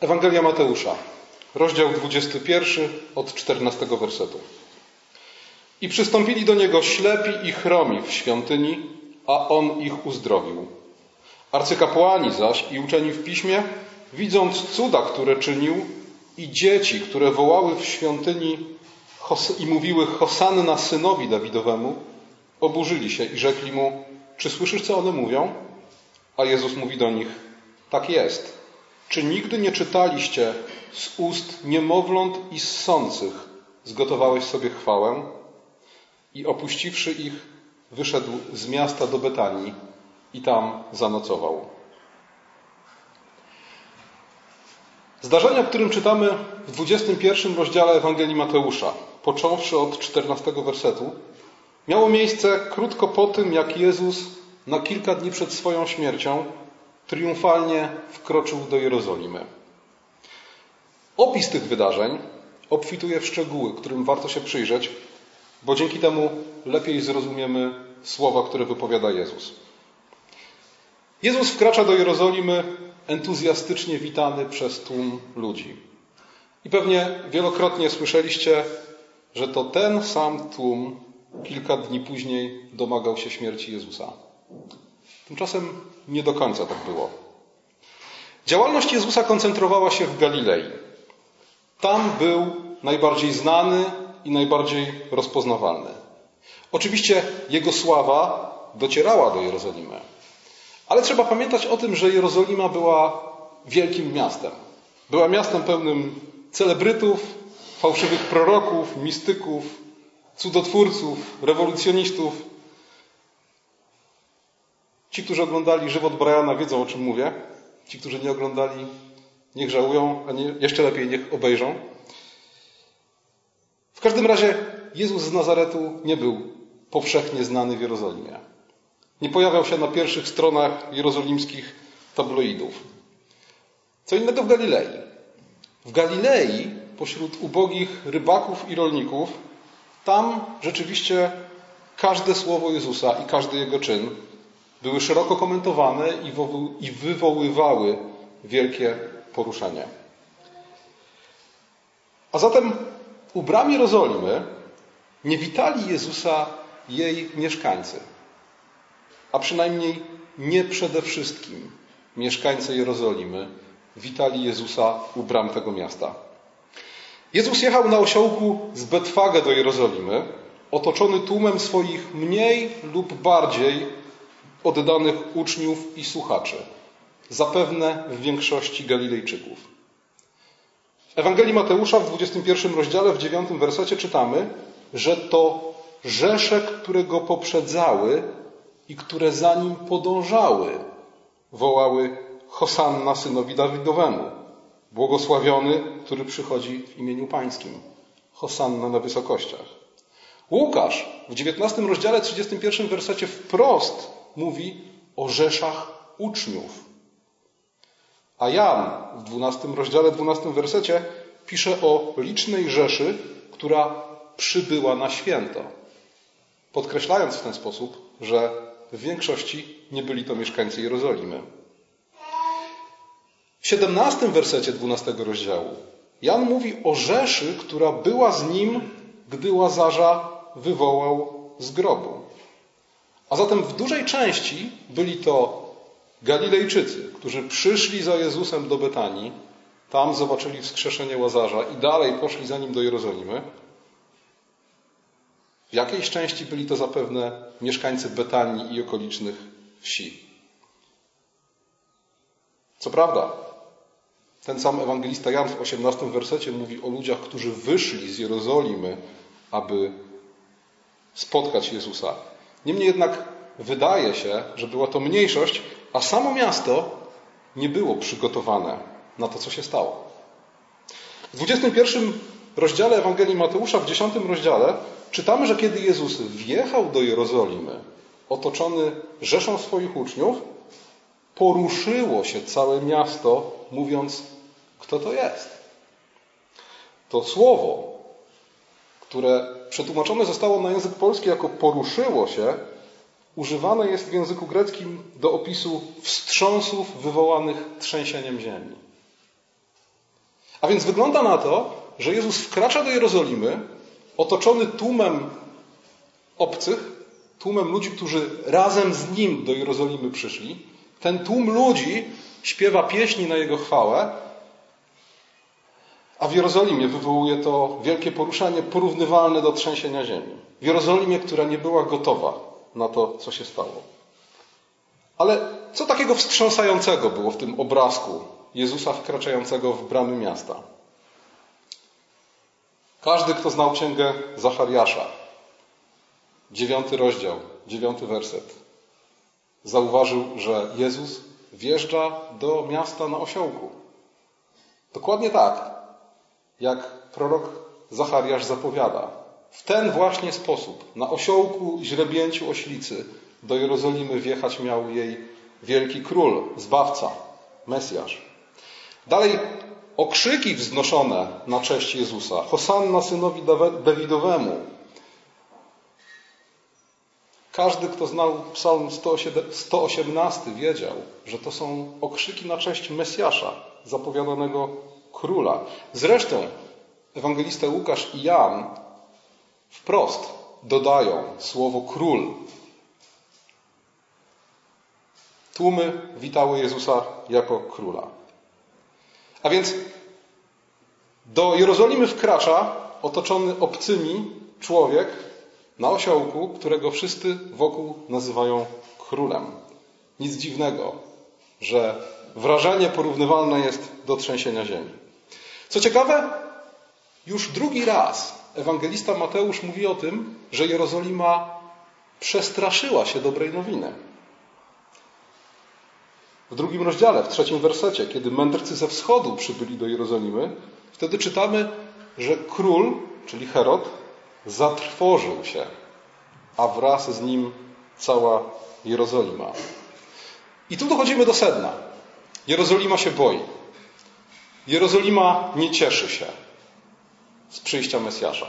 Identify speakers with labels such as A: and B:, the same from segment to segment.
A: Ewangelia Mateusza, rozdział 21 od 14 wersetu. I przystąpili do niego ślepi i chromi w świątyni, a on ich uzdrowił. Arcykapłani zaś i uczeni w piśmie, widząc cuda, które czynił, i dzieci, które wołały w świątyni i mówiły Hosanna synowi Dawidowemu, oburzyli się i rzekli mu: Czy słyszysz, co one mówią? A Jezus mówi do nich: Tak jest. Czy nigdy nie czytaliście z ust niemowląt i ssących zgotowałeś sobie chwałę? I opuściwszy ich, wyszedł z miasta do Betanii i tam zanocował. Zdarzenie, o którym czytamy w 21 rozdziale Ewangelii Mateusza, począwszy od 14 wersetu, miało miejsce krótko po tym, jak Jezus na kilka dni przed swoją śmiercią triumfalnie wkroczył do Jerozolimy. Opis tych wydarzeń obfituje w szczegóły, którym warto się przyjrzeć, bo dzięki temu lepiej zrozumiemy słowa, które wypowiada Jezus. Jezus wkracza do Jerozolimy entuzjastycznie witany przez tłum ludzi. I pewnie wielokrotnie słyszeliście, że to ten sam tłum kilka dni później domagał się śmierci Jezusa. Tymczasem nie do końca tak było. Działalność Jezusa koncentrowała się w Galilei. Tam był najbardziej znany i najbardziej rozpoznawalny. Oczywiście jego sława docierała do Jerozolimy. Ale trzeba pamiętać o tym, że Jerozolima była wielkim miastem. Była miastem pełnym celebrytów, fałszywych proroków, mistyków, cudotwórców, rewolucjonistów. Ci, którzy oglądali żywot Briana, wiedzą o czym mówię. Ci, którzy nie oglądali, niech żałują, a nie, jeszcze lepiej niech obejrzą. W każdym razie Jezus z Nazaretu nie był powszechnie znany w Jerozolimie. Nie pojawiał się na pierwszych stronach jerozolimskich tabloidów. Co innego w Galilei. W Galilei, pośród ubogich rybaków i rolników, tam rzeczywiście każde słowo Jezusa i każdy jego czyn były szeroko komentowane i wywoływały wielkie poruszenie. A zatem u bram Jerozolimy nie witali Jezusa jej mieszkańcy, a przynajmniej nie przede wszystkim mieszkańcy Jerozolimy witali Jezusa u bram tego miasta. Jezus jechał na osiołku z Betfage do Jerozolimy, otoczony tłumem swoich mniej lub bardziej oddanych uczniów i słuchaczy, zapewne w większości Galilejczyków. W Ewangelii Mateusza w 21 rozdziale, w 9 wersecie czytamy, że to rzesze, które go poprzedzały i które za nim podążały, wołały Hosanna synowi Dawidowemu. Błogosławiony, który przychodzi w imieniu Pańskim. Hosanna na wysokościach. Łukasz w 19 rozdziale, 31 wersecie wprost mówi o rzeszach uczniów. A Jan w 12 rozdziale, 12 wersecie pisze o licznej rzeszy, która przybyła na święto. Podkreślając w ten sposób, że w większości nie byli to mieszkańcy Jerozolimy. W 17 wersecie 12 rozdziału Jan mówi o rzeszy, która była z nim, gdy Łazarza wywołał z grobu. A zatem w dużej części byli to Galilejczycy, którzy przyszli za Jezusem do Betanii, tam zobaczyli wskrzeszenie Łazarza i dalej poszli za nim do Jerozolimy. W jakiejś części byli to zapewne mieszkańcy Betanii i okolicznych wsi. Co prawda, ten sam ewangelista Jan w 18 wersecie mówi o ludziach, którzy wyszli z Jerozolimy, aby spotkać Jezusa. Niemniej jednak wydaje się, że była to mniejszość, a samo miasto nie było przygotowane na to, co się stało. W 21 rozdziale Ewangelii Mateusza, w 10 rozdziale, czytamy, że kiedy Jezus wjechał do Jerozolimy, otoczony rzeszą swoich uczniów, poruszyło się całe miasto, mówiąc: Kto to jest? To słowo, które przetłumaczone zostało na język polski jako poruszyło się, używane jest w języku greckim do opisu wstrząsów wywołanych trzęsieniem ziemi. A więc wygląda na to, że Jezus wkracza do Jerozolimy, otoczony tłumem obcych, tłumem ludzi, którzy razem z nim do Jerozolimy przyszli. Ten tłum ludzi śpiewa pieśni na jego chwałę, a w Jerozolimie wywołuje to wielkie poruszenie porównywalne do trzęsienia ziemi. W Jerozolimie, która nie była gotowa na to, co się stało. Ale co takiego wstrząsającego było w tym obrazku Jezusa wkraczającego w bramy miasta? Każdy, kto znał księgę Zachariasza, dziewiąty rozdział, dziewiąty werset, zauważył, że Jezus wjeżdża do miasta na osiołku. Dokładnie tak, jak prorok Zachariasz zapowiada. W ten właśnie sposób, na osiołku źrebięciu oślicy, do Jerozolimy wjechać miał jej wielki król, zbawca, Mesjasz. Dalej okrzyki wznoszone na cześć Jezusa. Hosanna synowi Dawidowemu. Każdy, kto znał Psalm 118, wiedział, że to są okrzyki na cześć Mesjasza, zapowiadanego króla. Zresztą ewangelista Łukasz i Jan wprost dodają słowo król. Tłumy witały Jezusa jako króla. A więc do Jerozolimy wkracza otoczony obcymi człowiek na osiołku, którego wszyscy wokół nazywają królem. Nic dziwnego, że wrażenie porównywalne jest do trzęsienia ziemi. Co ciekawe, już drugi raz ewangelista Mateusz mówi o tym, że Jerozolima przestraszyła się dobrej nowiny. W drugim rozdziale, w trzecim wersecie, kiedy mędrcy ze wschodu przybyli do Jerozolimy, wtedy czytamy, że król, czyli Herod, zatrwożył się, a wraz z nim cała Jerozolima. I tu dochodzimy do sedna. Jerozolima się boi. Jerozolima nie cieszy się z przyjścia Mesjasza.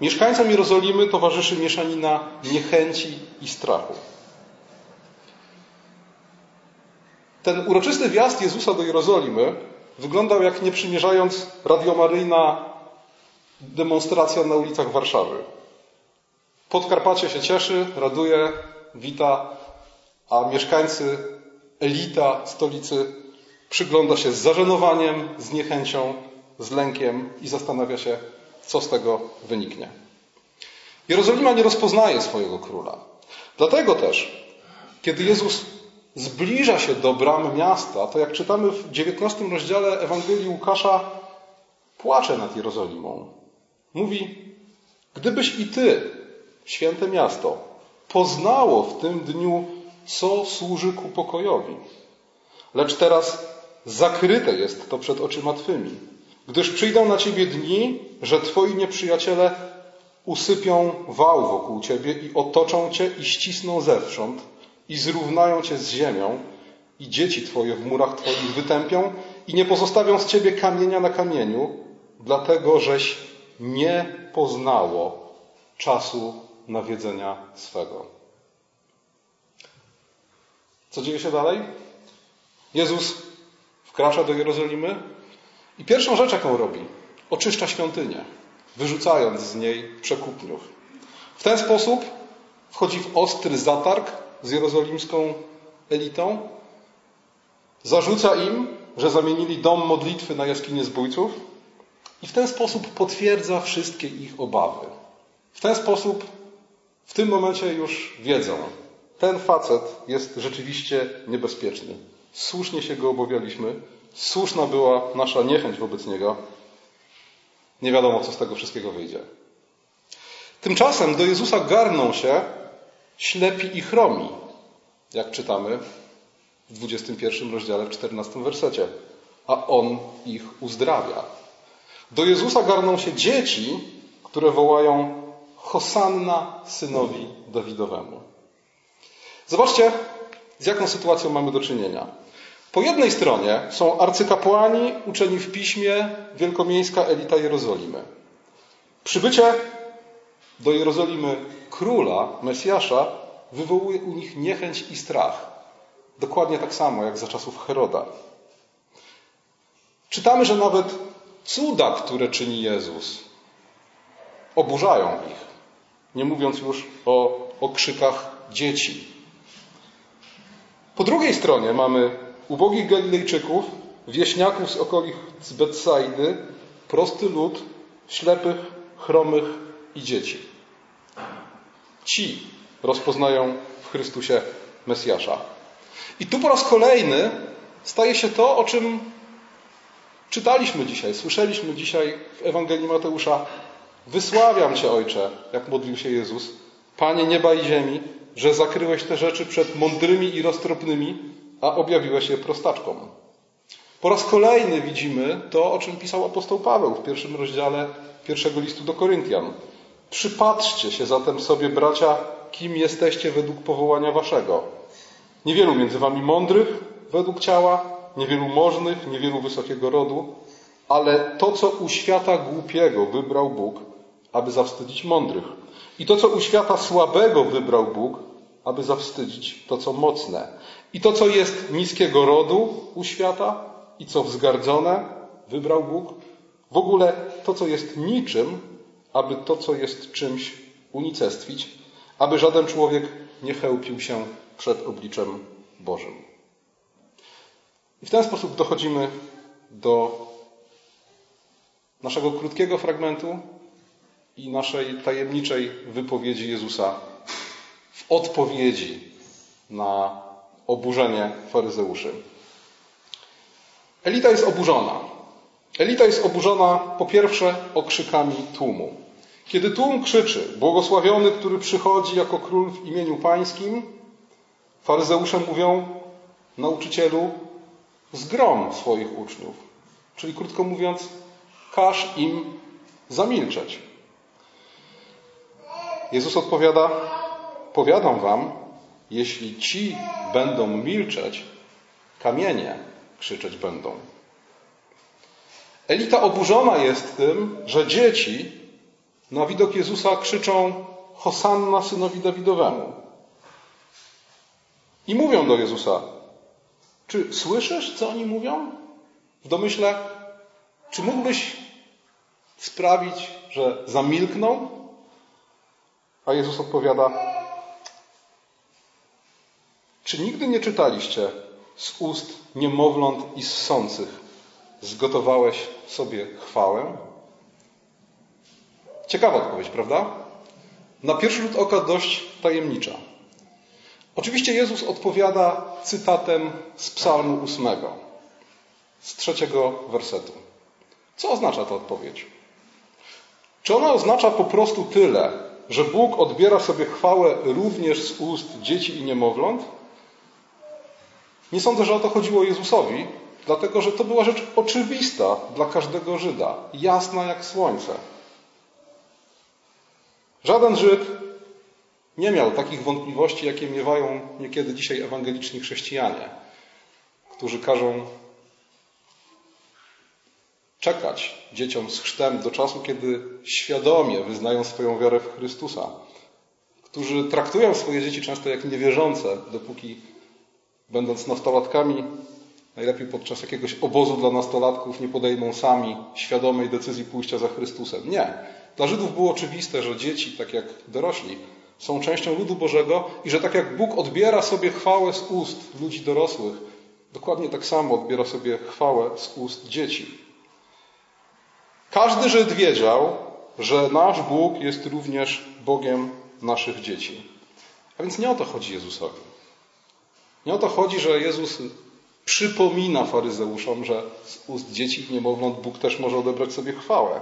A: Mieszkańcom Jerozolimy towarzyszy mieszanina niechęci i strachu. Ten uroczysty wjazd Jezusa do Jerozolimy wyglądał jak nie przymierzając radiomaryjna demonstracja na ulicach Warszawy. Podkarpacie się cieszy, raduje, wita, a mieszkańcy, elita stolicy przygląda się z zażenowaniem, z niechęcią, z lękiem i zastanawia się, co z tego wyniknie. Jerozolima nie rozpoznaje swojego króla. Dlatego też, kiedy Jezus zbliża się do bram miasta, to jak czytamy w XIX rozdziale Ewangelii Łukasza, płacze nad Jerozolimą. Mówi, gdybyś i ty, święte miasto, poznało w tym dniu, co służy ku pokojowi. Lecz teraz zakryte jest to przed oczyma Twymi, gdyż przyjdą na Ciebie dni, że Twoi nieprzyjaciele usypią wał wokół Ciebie i otoczą Cię i ścisną zewsząd, i zrównają cię z ziemią, i dzieci twoje w murach twoich wytępią, i nie pozostawią z ciebie kamienia na kamieniu, dlatego żeś nie poznało czasu nawiedzenia swego. Co dzieje się dalej? Jezus wkracza do Jerozolimy i pierwszą rzecz, jaką robi, oczyszcza świątynię, wyrzucając z niej przekupniów. W ten sposób wchodzi w ostry zatarg z jerozolimską elitą, zarzuca im, że zamienili dom modlitwy na jaskinię zbójców i w ten sposób potwierdza wszystkie ich obawy. W ten sposób w tym momencie już wiedzą, ten facet jest rzeczywiście niebezpieczny. Słusznie się go obawialiśmy, słuszna była nasza niechęć wobec niego. Nie wiadomo, co z tego wszystkiego wyjdzie. Tymczasem do Jezusa garną się ślepi i chromi, jak czytamy w 21 rozdziale, w 14 wersecie, a On ich uzdrawia. Do Jezusa garną się dzieci, które wołają Hosanna synowi Dawidowemu. Zobaczcie, z jaką sytuacją mamy do czynienia. Po jednej stronie są arcykapłani, uczeni w piśmie, wielkomiejska elita Jerozolimy. Przybycie do Jerozolimy króla, Mesjasza, wywołuje u nich niechęć i strach. Dokładnie tak samo jak za czasów Heroda. Czytamy, że nawet cuda, które czyni Jezus, oburzają ich. Nie mówiąc już o okrzykach dzieci. Po drugiej stronie mamy ubogich Galilejczyków, wieśniaków z okolic Betsaidy, prosty lud, ślepych, chromych i dzieci. Ci rozpoznają w Chrystusie Mesjasza. I tu po raz kolejny staje się to, o czym czytaliśmy dzisiaj, słyszeliśmy dzisiaj w Ewangelii Mateusza. Wysławiam Cię, Ojcze, jak modlił się Jezus, Panie nieba i ziemi, że zakryłeś te rzeczy przed mądrymi i roztropnymi, a objawiłeś je prostaczkom. Po raz kolejny widzimy to, o czym pisał apostoł Paweł w pierwszym rozdziale pierwszego listu do Koryntian. Przypatrzcie się zatem sobie, bracia, kim jesteście według powołania waszego. Niewielu między wami mądrych według ciała, niewielu możnych, niewielu wysokiego rodu, ale to, co u świata głupiego wybrał Bóg, aby zawstydzić mądrych. I to, co u świata słabego wybrał Bóg, aby zawstydzić to, co mocne. I to, co jest niskiego rodu u świata i co wzgardzone, wybrał Bóg. W ogóle to, co jest niczym, aby to, co jest czymś, unicestwić, aby żaden człowiek nie chełpił się przed obliczem Bożym. I w ten sposób dochodzimy do naszego krótkiego fragmentu i naszej tajemniczej wypowiedzi Jezusa w odpowiedzi na oburzenie faryzeuszy. Elita jest oburzona. Elita jest oburzona po pierwsze okrzykami tłumu. Kiedy tłum krzyczy, błogosławiony, który przychodzi jako król w imieniu pańskim, faryzeusze mówią, nauczycielu, zgrom swoich uczniów. Czyli krótko mówiąc, każ im zamilczeć. Jezus odpowiada, powiadam wam, jeśli ci będą milczeć, kamienie krzyczeć będą. Elita oburzona jest tym, że dzieci na widok Jezusa krzyczą Hosanna synowi Dawidowemu. I mówią do Jezusa, czy słyszysz, co oni mówią? W domyśle, czy mógłbyś sprawić, że zamilkną? A Jezus odpowiada, czy nigdy nie czytaliście z ust niemowląt i ssących zgotowałeś sobie chwałę? Ciekawa odpowiedź, prawda? Na pierwszy rzut oka dość tajemnicza. Oczywiście Jezus odpowiada cytatem z Psalmu ósmego, z trzeciego wersetu. Co oznacza ta odpowiedź? Czy ona oznacza po prostu tyle, że Bóg odbiera sobie chwałę również z ust dzieci i niemowląt? Nie sądzę, że o to chodziło Jezusowi, dlatego że to była rzecz oczywista dla każdego Żyda, jasna jak słońce. Żaden Żyd nie miał takich wątpliwości, jakie miewają niekiedy dzisiaj ewangeliczni chrześcijanie, którzy każą czekać dzieciom z chrztem do czasu, kiedy świadomie wyznają swoją wiarę w Chrystusa, którzy traktują swoje dzieci często jak niewierzące, dopóki będąc nastolatkami, najlepiej podczas jakiegoś obozu dla nastolatków, nie podejmą sami świadomej decyzji pójścia za Chrystusem. Nie. Dla Żydów było oczywiste, że dzieci, tak jak dorośli, są częścią ludu Bożego i że tak jak Bóg odbiera sobie chwałę z ust ludzi dorosłych, dokładnie tak samo odbiera sobie chwałę z ust dzieci. Każdy Żyd wiedział, że nasz Bóg jest również Bogiem naszych dzieci. A więc nie o to chodzi Jezusowi. Nie o to chodzi, że Jezus przypomina faryzeuszom, że z ust dzieci niemowląt Bóg też może odebrać sobie chwałę.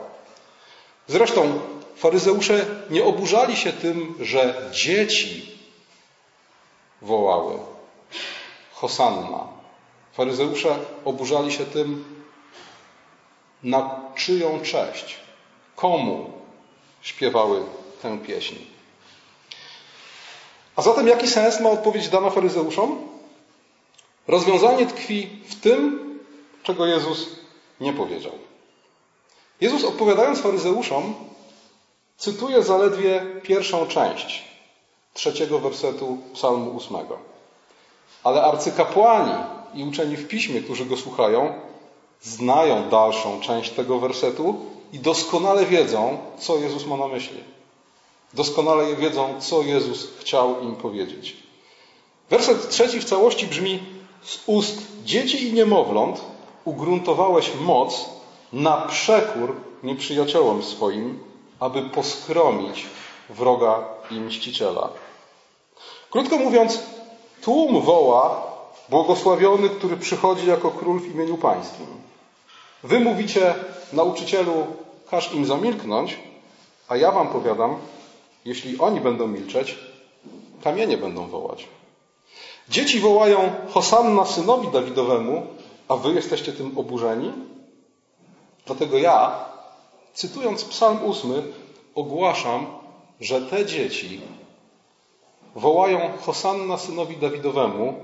A: Zresztą faryzeusze nie oburzali się tym, że dzieci wołały Hosanna. Faryzeusze oburzali się tym, na czyją cześć, komu śpiewały tę pieśń. A zatem jaki sens ma odpowiedź dana faryzeuszom? Rozwiązanie tkwi w tym, czego Jezus nie powiedział. Jezus odpowiadając faryzeuszom, cytuje zaledwie pierwszą część trzeciego wersetu Psalmu ósmego. Ale arcykapłani i uczeni w piśmie, którzy go słuchają, znają dalszą część tego wersetu i doskonale wiedzą, co Jezus ma na myśli. Doskonale wiedzą, co Jezus chciał im powiedzieć. Werset trzeci w całości brzmi: Z ust dzieci i niemowląt ugruntowałeś moc na przekór nieprzyjaciołom swoim, aby poskromić wroga i mściciela. Krótko mówiąc, tłum woła, błogosławiony, który przychodzi jako król w imieniu pańskim. Wy mówicie, nauczycielu, każ im zamilknąć, a ja wam powiadam, jeśli oni będą milczeć, kamienie będą wołać. Dzieci wołają Hosanna synowi Dawidowemu, a wy jesteście tym oburzeni? Dlatego ja, cytując Psalm 8, ogłaszam, że te dzieci wołają Hosanna synowi Dawidowemu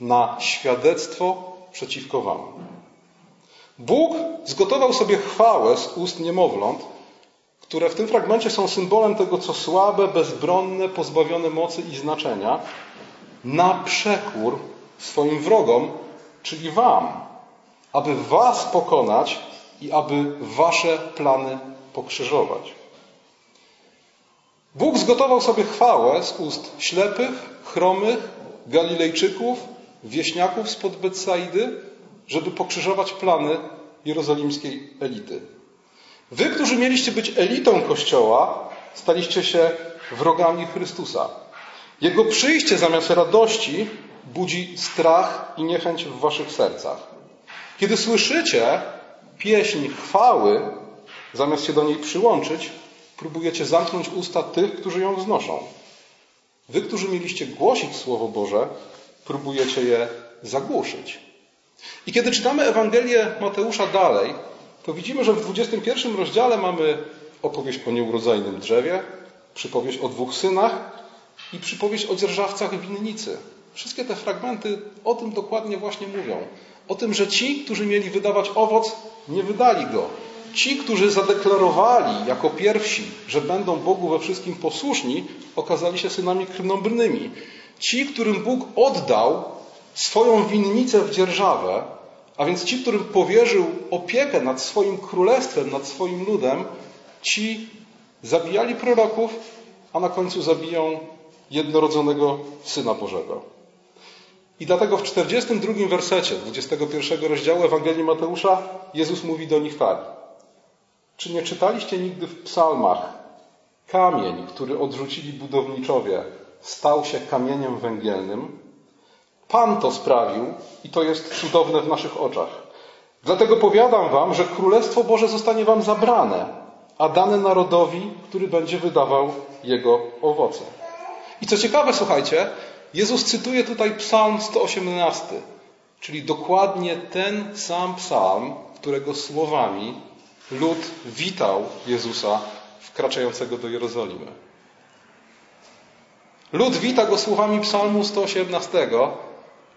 A: na świadectwo przeciwko wam. Bóg zgotował sobie chwałę z ust niemowląt, które w tym fragmencie są symbolem tego, co słabe, bezbronne, pozbawione mocy i znaczenia, na przekór swoim wrogom, czyli Wam, aby Was pokonać i aby Wasze plany pokrzyżować. Bóg zgotował sobie chwałę z ust ślepych, chromych, Galilejczyków, wieśniaków spod Betsaidy, żeby pokrzyżować plany jerozolimskiej elity. Wy, którzy mieliście być elitą Kościoła, staliście się wrogami Chrystusa. Jego przyjście zamiast radości budzi strach i niechęć w waszych sercach. Kiedy słyszycie pieśń chwały, zamiast się do niej przyłączyć, próbujecie zamknąć usta tych, którzy ją wznoszą. Wy, którzy mieliście głosić Słowo Boże, próbujecie je zagłuszyć. I kiedy czytamy Ewangelię Mateusza dalej, to widzimy, że w 21 rozdziale mamy opowieść o nieurodzajnym drzewie, przypowieść o dwóch synach i przypowieść o dzierżawcach winnicy. Wszystkie te fragmenty o tym dokładnie właśnie mówią. O tym, że ci, którzy mieli wydawać owoc, nie wydali go. Ci, którzy zadeklarowali jako pierwsi, że będą Bogu we wszystkim posłuszni, okazali się synami krnąbrnymi. Ci, którym Bóg oddał swoją winnicę w dzierżawę, a więc ci, którym powierzył opiekę nad swoim królestwem, nad swoim ludem, ci zabijali proroków, a na końcu zabiją jednorodzonego Syna Bożego. I dlatego w 42 wersecie 21 rozdziału Ewangelii Mateusza Jezus mówi do nich tak. Czy nie czytaliście nigdy w psalmach kamień, który odrzucili budowniczowie, stał się kamieniem węgielnym? Pan to sprawił i to jest cudowne w naszych oczach. Dlatego powiadam wam, że Królestwo Boże zostanie wam zabrane, a dane narodowi, który będzie wydawał jego owoce. I co ciekawe, słuchajcie, Jezus cytuje tutaj Psalm 118, czyli dokładnie ten sam psalm, którego słowami lud witał Jezusa wkraczającego do Jerozolimy. Lud wita go słowami Psalmu 118,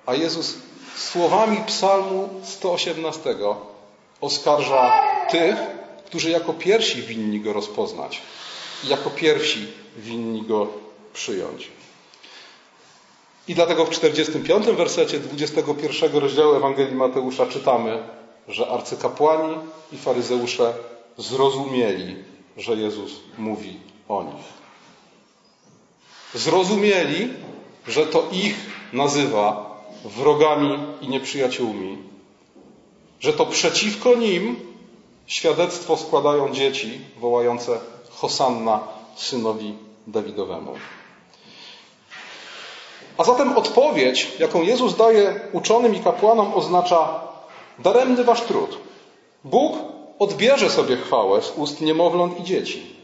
A: a Jezus słowami Psalmu 118 oskarża tych, którzy jako pierwsi winni go rozpoznać i jako pierwsi winni go przyjąć. I dlatego w 45 wersecie 21 rozdziału Ewangelii Mateusza czytamy, że arcykapłani i faryzeusze zrozumieli, że Jezus mówi o nich. Zrozumieli, że to ich nazywa wrogami i nieprzyjaciółmi, że to przeciwko nim świadectwo składają dzieci wołające Hosanna synowi Dawidowemu. A zatem odpowiedź, jaką Jezus daje uczonym i kapłanom, oznacza daremny wasz trud. Bóg odbierze sobie chwałę z ust niemowląt i dzieci.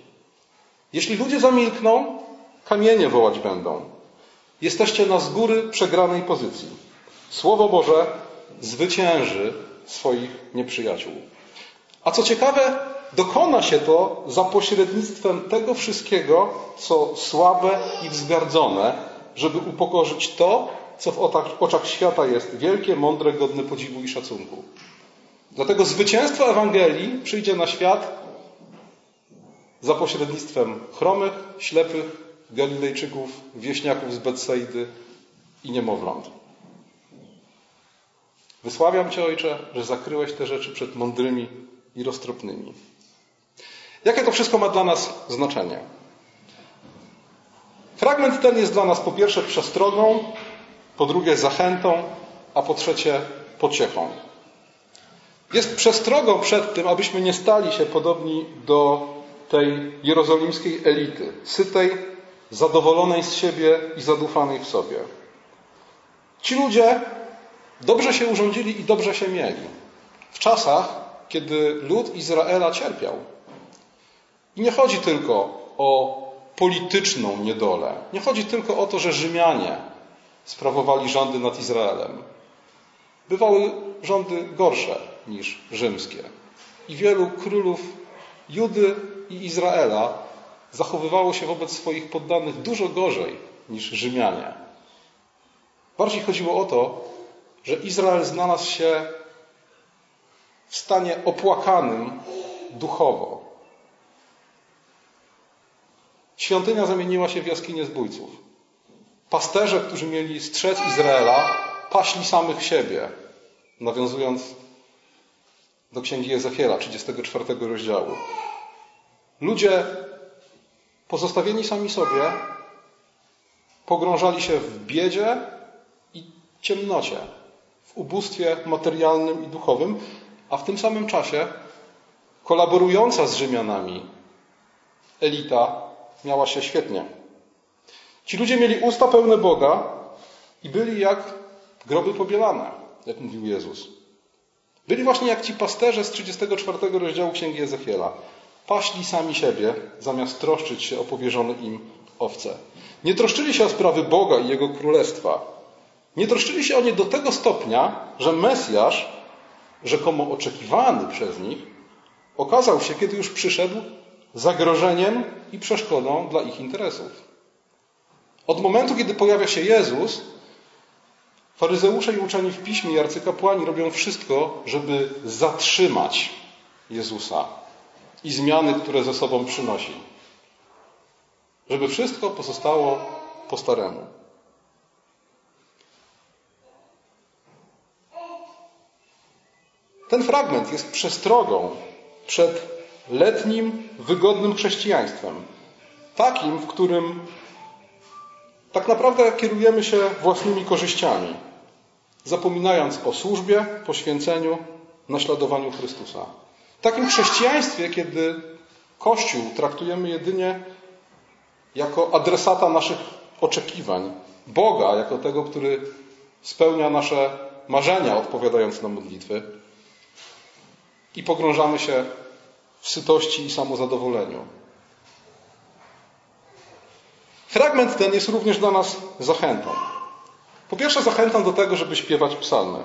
A: Jeśli ludzie zamilkną, kamienie wołać będą. Jesteście na z góry przegranej pozycji. Słowo Boże zwycięży swoich nieprzyjaciół. A co ciekawe, dokona się to za pośrednictwem tego wszystkiego, co słabe i wzgardzone, żeby upokorzyć to, co w oczach świata jest wielkie, mądre, godne podziwu i szacunku. Dlatego zwycięstwo Ewangelii przyjdzie na świat za pośrednictwem chromych, ślepych, Galilejczyków, wieśniaków z Betsaidy i niemowląt. Wysławiam Cię, Ojcze, że zakryłeś te rzeczy przed mądrymi i roztropnymi. Jakie to wszystko ma dla nas znaczenie? Fragment ten jest dla nas po pierwsze przestrogą, po drugie zachętą, a po trzecie pociechą. Jest przestrogą przed tym, abyśmy nie stali się podobni do tej jerozolimskiej elity, sytej, zadowolonej z siebie i zadufanej w sobie. Ci ludzie dobrze się urządzili i dobrze się mieli. W czasach, kiedy lud Izraela cierpiał. I nie chodzi tylko o polityczną niedolę. Nie chodzi tylko o to, że Rzymianie sprawowali rządy nad Izraelem. Bywały rządy gorsze niż rzymskie. I wielu królów Judy i Izraela zachowywało się wobec swoich poddanych dużo gorzej niż Rzymianie. Bardziej chodziło o to, że Izrael znalazł się w stanie opłakanym duchowo. Świątynia zamieniła się w jaskinię zbójców. Pasterze, którzy mieli strzec Izraela, paśli samych siebie, nawiązując do księgi Ezechiela, 34 rozdziału. Ludzie pozostawieni sami sobie pogrążali się w biedzie i ciemnocie, w ubóstwie materialnym i duchowym, a w tym samym czasie kolaborująca z Rzymianami elita miała się świetnie. Ci ludzie mieli usta pełne Boga i byli jak groby pobielane, jak mówił Jezus. Byli właśnie jak ci pasterze z 34 rozdziału Księgi Ezechiela. Paśli sami siebie, zamiast troszczyć się o powierzone im owce. Nie troszczyli się o sprawy Boga i Jego Królestwa. Nie troszczyli się o nie do tego stopnia, że Mesjasz, rzekomo oczekiwany przez nich, okazał się, kiedy już przyszedł, zagrożeniem i przeszkodą dla ich interesów. Od momentu, kiedy pojawia się Jezus, faryzeusze i uczeni w piśmie i arcykapłani robią wszystko, żeby zatrzymać Jezusa i zmiany, które ze sobą przynosi. Żeby wszystko pozostało po staremu. Ten fragment jest przestrogą przed letnim, wygodnym chrześcijaństwem. Takim, w którym tak naprawdę kierujemy się własnymi korzyściami, zapominając o służbie, poświęceniu, naśladowaniu Chrystusa. Takim chrześcijaństwie, kiedy Kościół traktujemy jedynie jako adresata naszych oczekiwań, Boga jako tego, który spełnia nasze marzenia, odpowiadając na modlitwy, i pogrążamy się w sytości i samozadowoleniu. Fragment ten jest również dla nas zachętą. Po pierwsze, zachętą do tego, żeby śpiewać psalmy.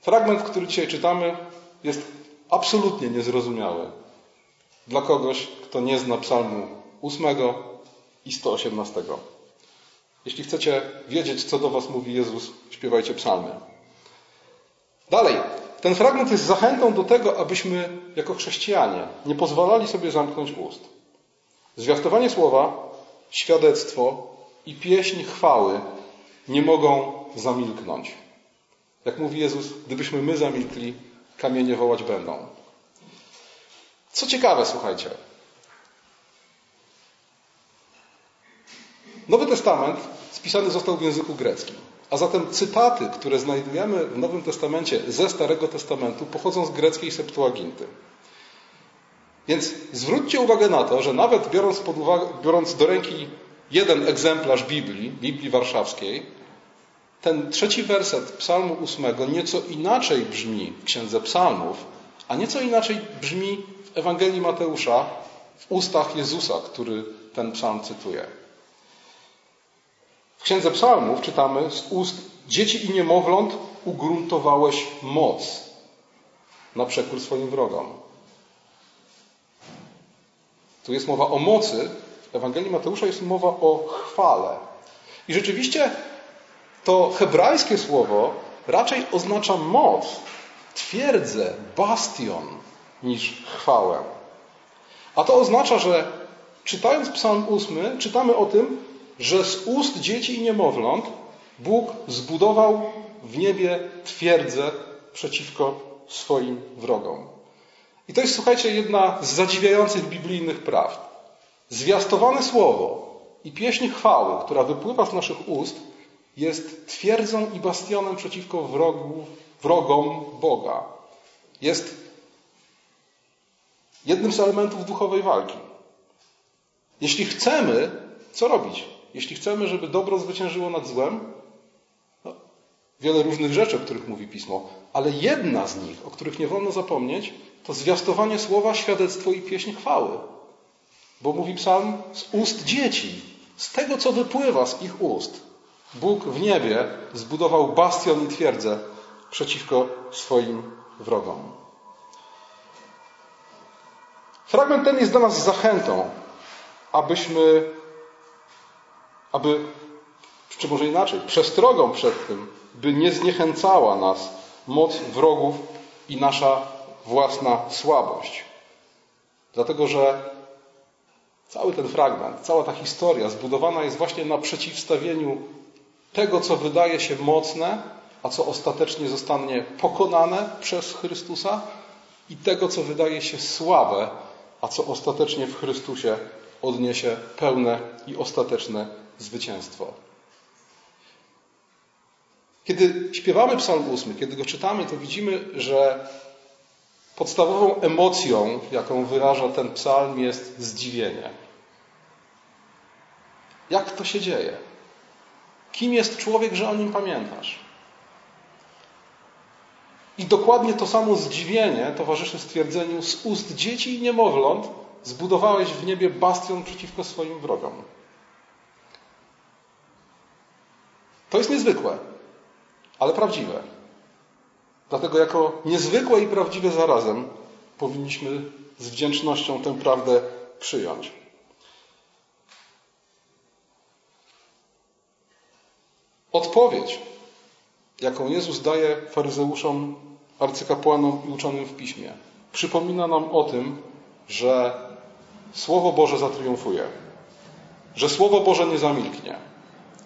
A: Fragment, który dzisiaj czytamy, jest absolutnie niezrozumiały dla kogoś, kto nie zna psalmu 8 i 118. Jeśli chcecie wiedzieć, co do Was mówi Jezus, śpiewajcie psalmy. Dalej, ten fragment jest zachętą do tego, abyśmy jako chrześcijanie nie pozwalali sobie zamknąć ust. Zwiastowanie słowa, świadectwo i pieśń chwały nie mogą zamilknąć. Jak mówi Jezus, gdybyśmy my zamilkli, kamienie wołać będą. Co ciekawe, słuchajcie. Nowy Testament spisany został w języku greckim. A zatem cytaty, które znajdujemy w Nowym Testamencie ze Starego Testamentu, pochodzą z greckiej Septuaginty. Więc zwróćcie uwagę na to, że nawet biorąc, uwagę, biorąc do ręki jeden egzemplarz Biblii, Biblii Warszawskiej, ten trzeci werset Psalmu ósmego nieco inaczej brzmi w Księdze Psalmów, a nieco inaczej brzmi w Ewangelii Mateusza w ustach Jezusa, który ten psalm cytuje. W Księdze Psalmów czytamy z ust dzieci i niemowląt ugruntowałeś moc na przekór swoim wrogom. Tu jest mowa o mocy, w Ewangelii Mateusza jest mowa o chwale. I rzeczywiście to hebrajskie słowo raczej oznacza moc, twierdzę, bastion niż chwałę. A to oznacza, że czytając Psalm 8, czytamy o tym, że z ust dzieci i niemowląt Bóg zbudował w niebie twierdzę przeciwko swoim wrogom. I to jest, słuchajcie, jedna z zadziwiających biblijnych prawd. Zwiastowane słowo i pieśń chwały, która wypływa z naszych ust, jest twierdzą i bastionem przeciwko wrogu, wrogom Boga. Jest jednym z elementów duchowej walki. Jeśli chcemy, co robić? Jeśli chcemy, żeby dobro zwyciężyło nad złem, no, wiele różnych rzeczy, o których mówi Pismo, ale jedna z nich, o których nie wolno zapomnieć, to zwiastowanie słowa, świadectwo i pieśń chwały. Bo mówi psalm z ust dzieci, z tego, co wypływa z ich ust. Bóg w niebie zbudował bastion i twierdzę przeciwko swoim wrogom. Fragment ten jest dla nas zachętą, abyśmy, aby, czy może inaczej, przestrogą przed tym, by nie zniechęcała nas moc wrogów i nasza własna słabość. Dlatego, że cały ten fragment, cała ta historia zbudowana jest właśnie na przeciwstawieniu tego, co wydaje się mocne, a co ostatecznie zostanie pokonane przez Chrystusa, i tego, co wydaje się słabe, a co ostatecznie w Chrystusie odniesie pełne i ostateczne zwycięstwo. Kiedy śpiewamy Psalm 8, kiedy go czytamy, to widzimy, że podstawową emocją, jaką wyraża ten psalm, jest zdziwienie. Jak to się dzieje? Kim jest człowiek, że o nim pamiętasz? I dokładnie to samo zdziwienie towarzyszy stwierdzeniu z ust dzieci i niemowląt zbudowałeś w niebie bastion przeciwko swoim wrogom. To jest niezwykłe, ale prawdziwe. Dlatego jako niezwykłe i prawdziwe zarazem powinniśmy z wdzięcznością tę prawdę przyjąć. Odpowiedź, jaką Jezus daje faryzeuszom, arcykapłanom i uczonym w piśmie, przypomina nam o tym, że Słowo Boże zatriumfuje, że Słowo Boże nie zamilknie,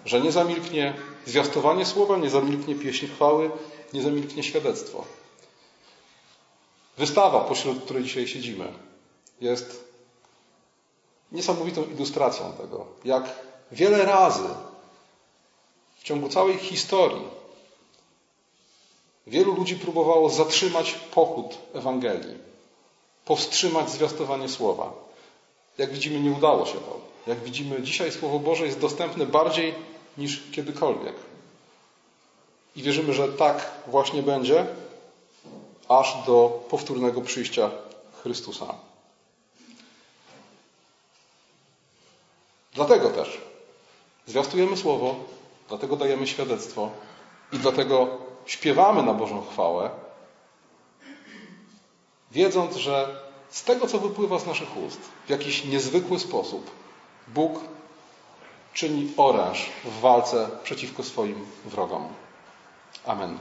A: że nie zamilknie zwiastowanie Słowa, nie zamilknie pieśń chwały, nie zamilknie świadectwo. Wystawa, pośród której dzisiaj siedzimy, jest niesamowitą ilustracją tego, jak wiele razy w ciągu całej historii wielu ludzi próbowało zatrzymać pochód Ewangelii, powstrzymać zwiastowanie słowa. Jak widzimy, nie udało się to. Jak widzimy, dzisiaj Słowo Boże jest dostępne bardziej niż kiedykolwiek. I wierzymy, że tak właśnie będzie, aż do powtórnego przyjścia Chrystusa. Dlatego też zwiastujemy Słowo, dlatego dajemy świadectwo i dlatego śpiewamy na Bożą chwałę, wiedząc, że z tego, co wypływa z naszych ust, w jakiś niezwykły sposób Bóg czyni oręż w walce przeciwko swoim wrogom. Amen.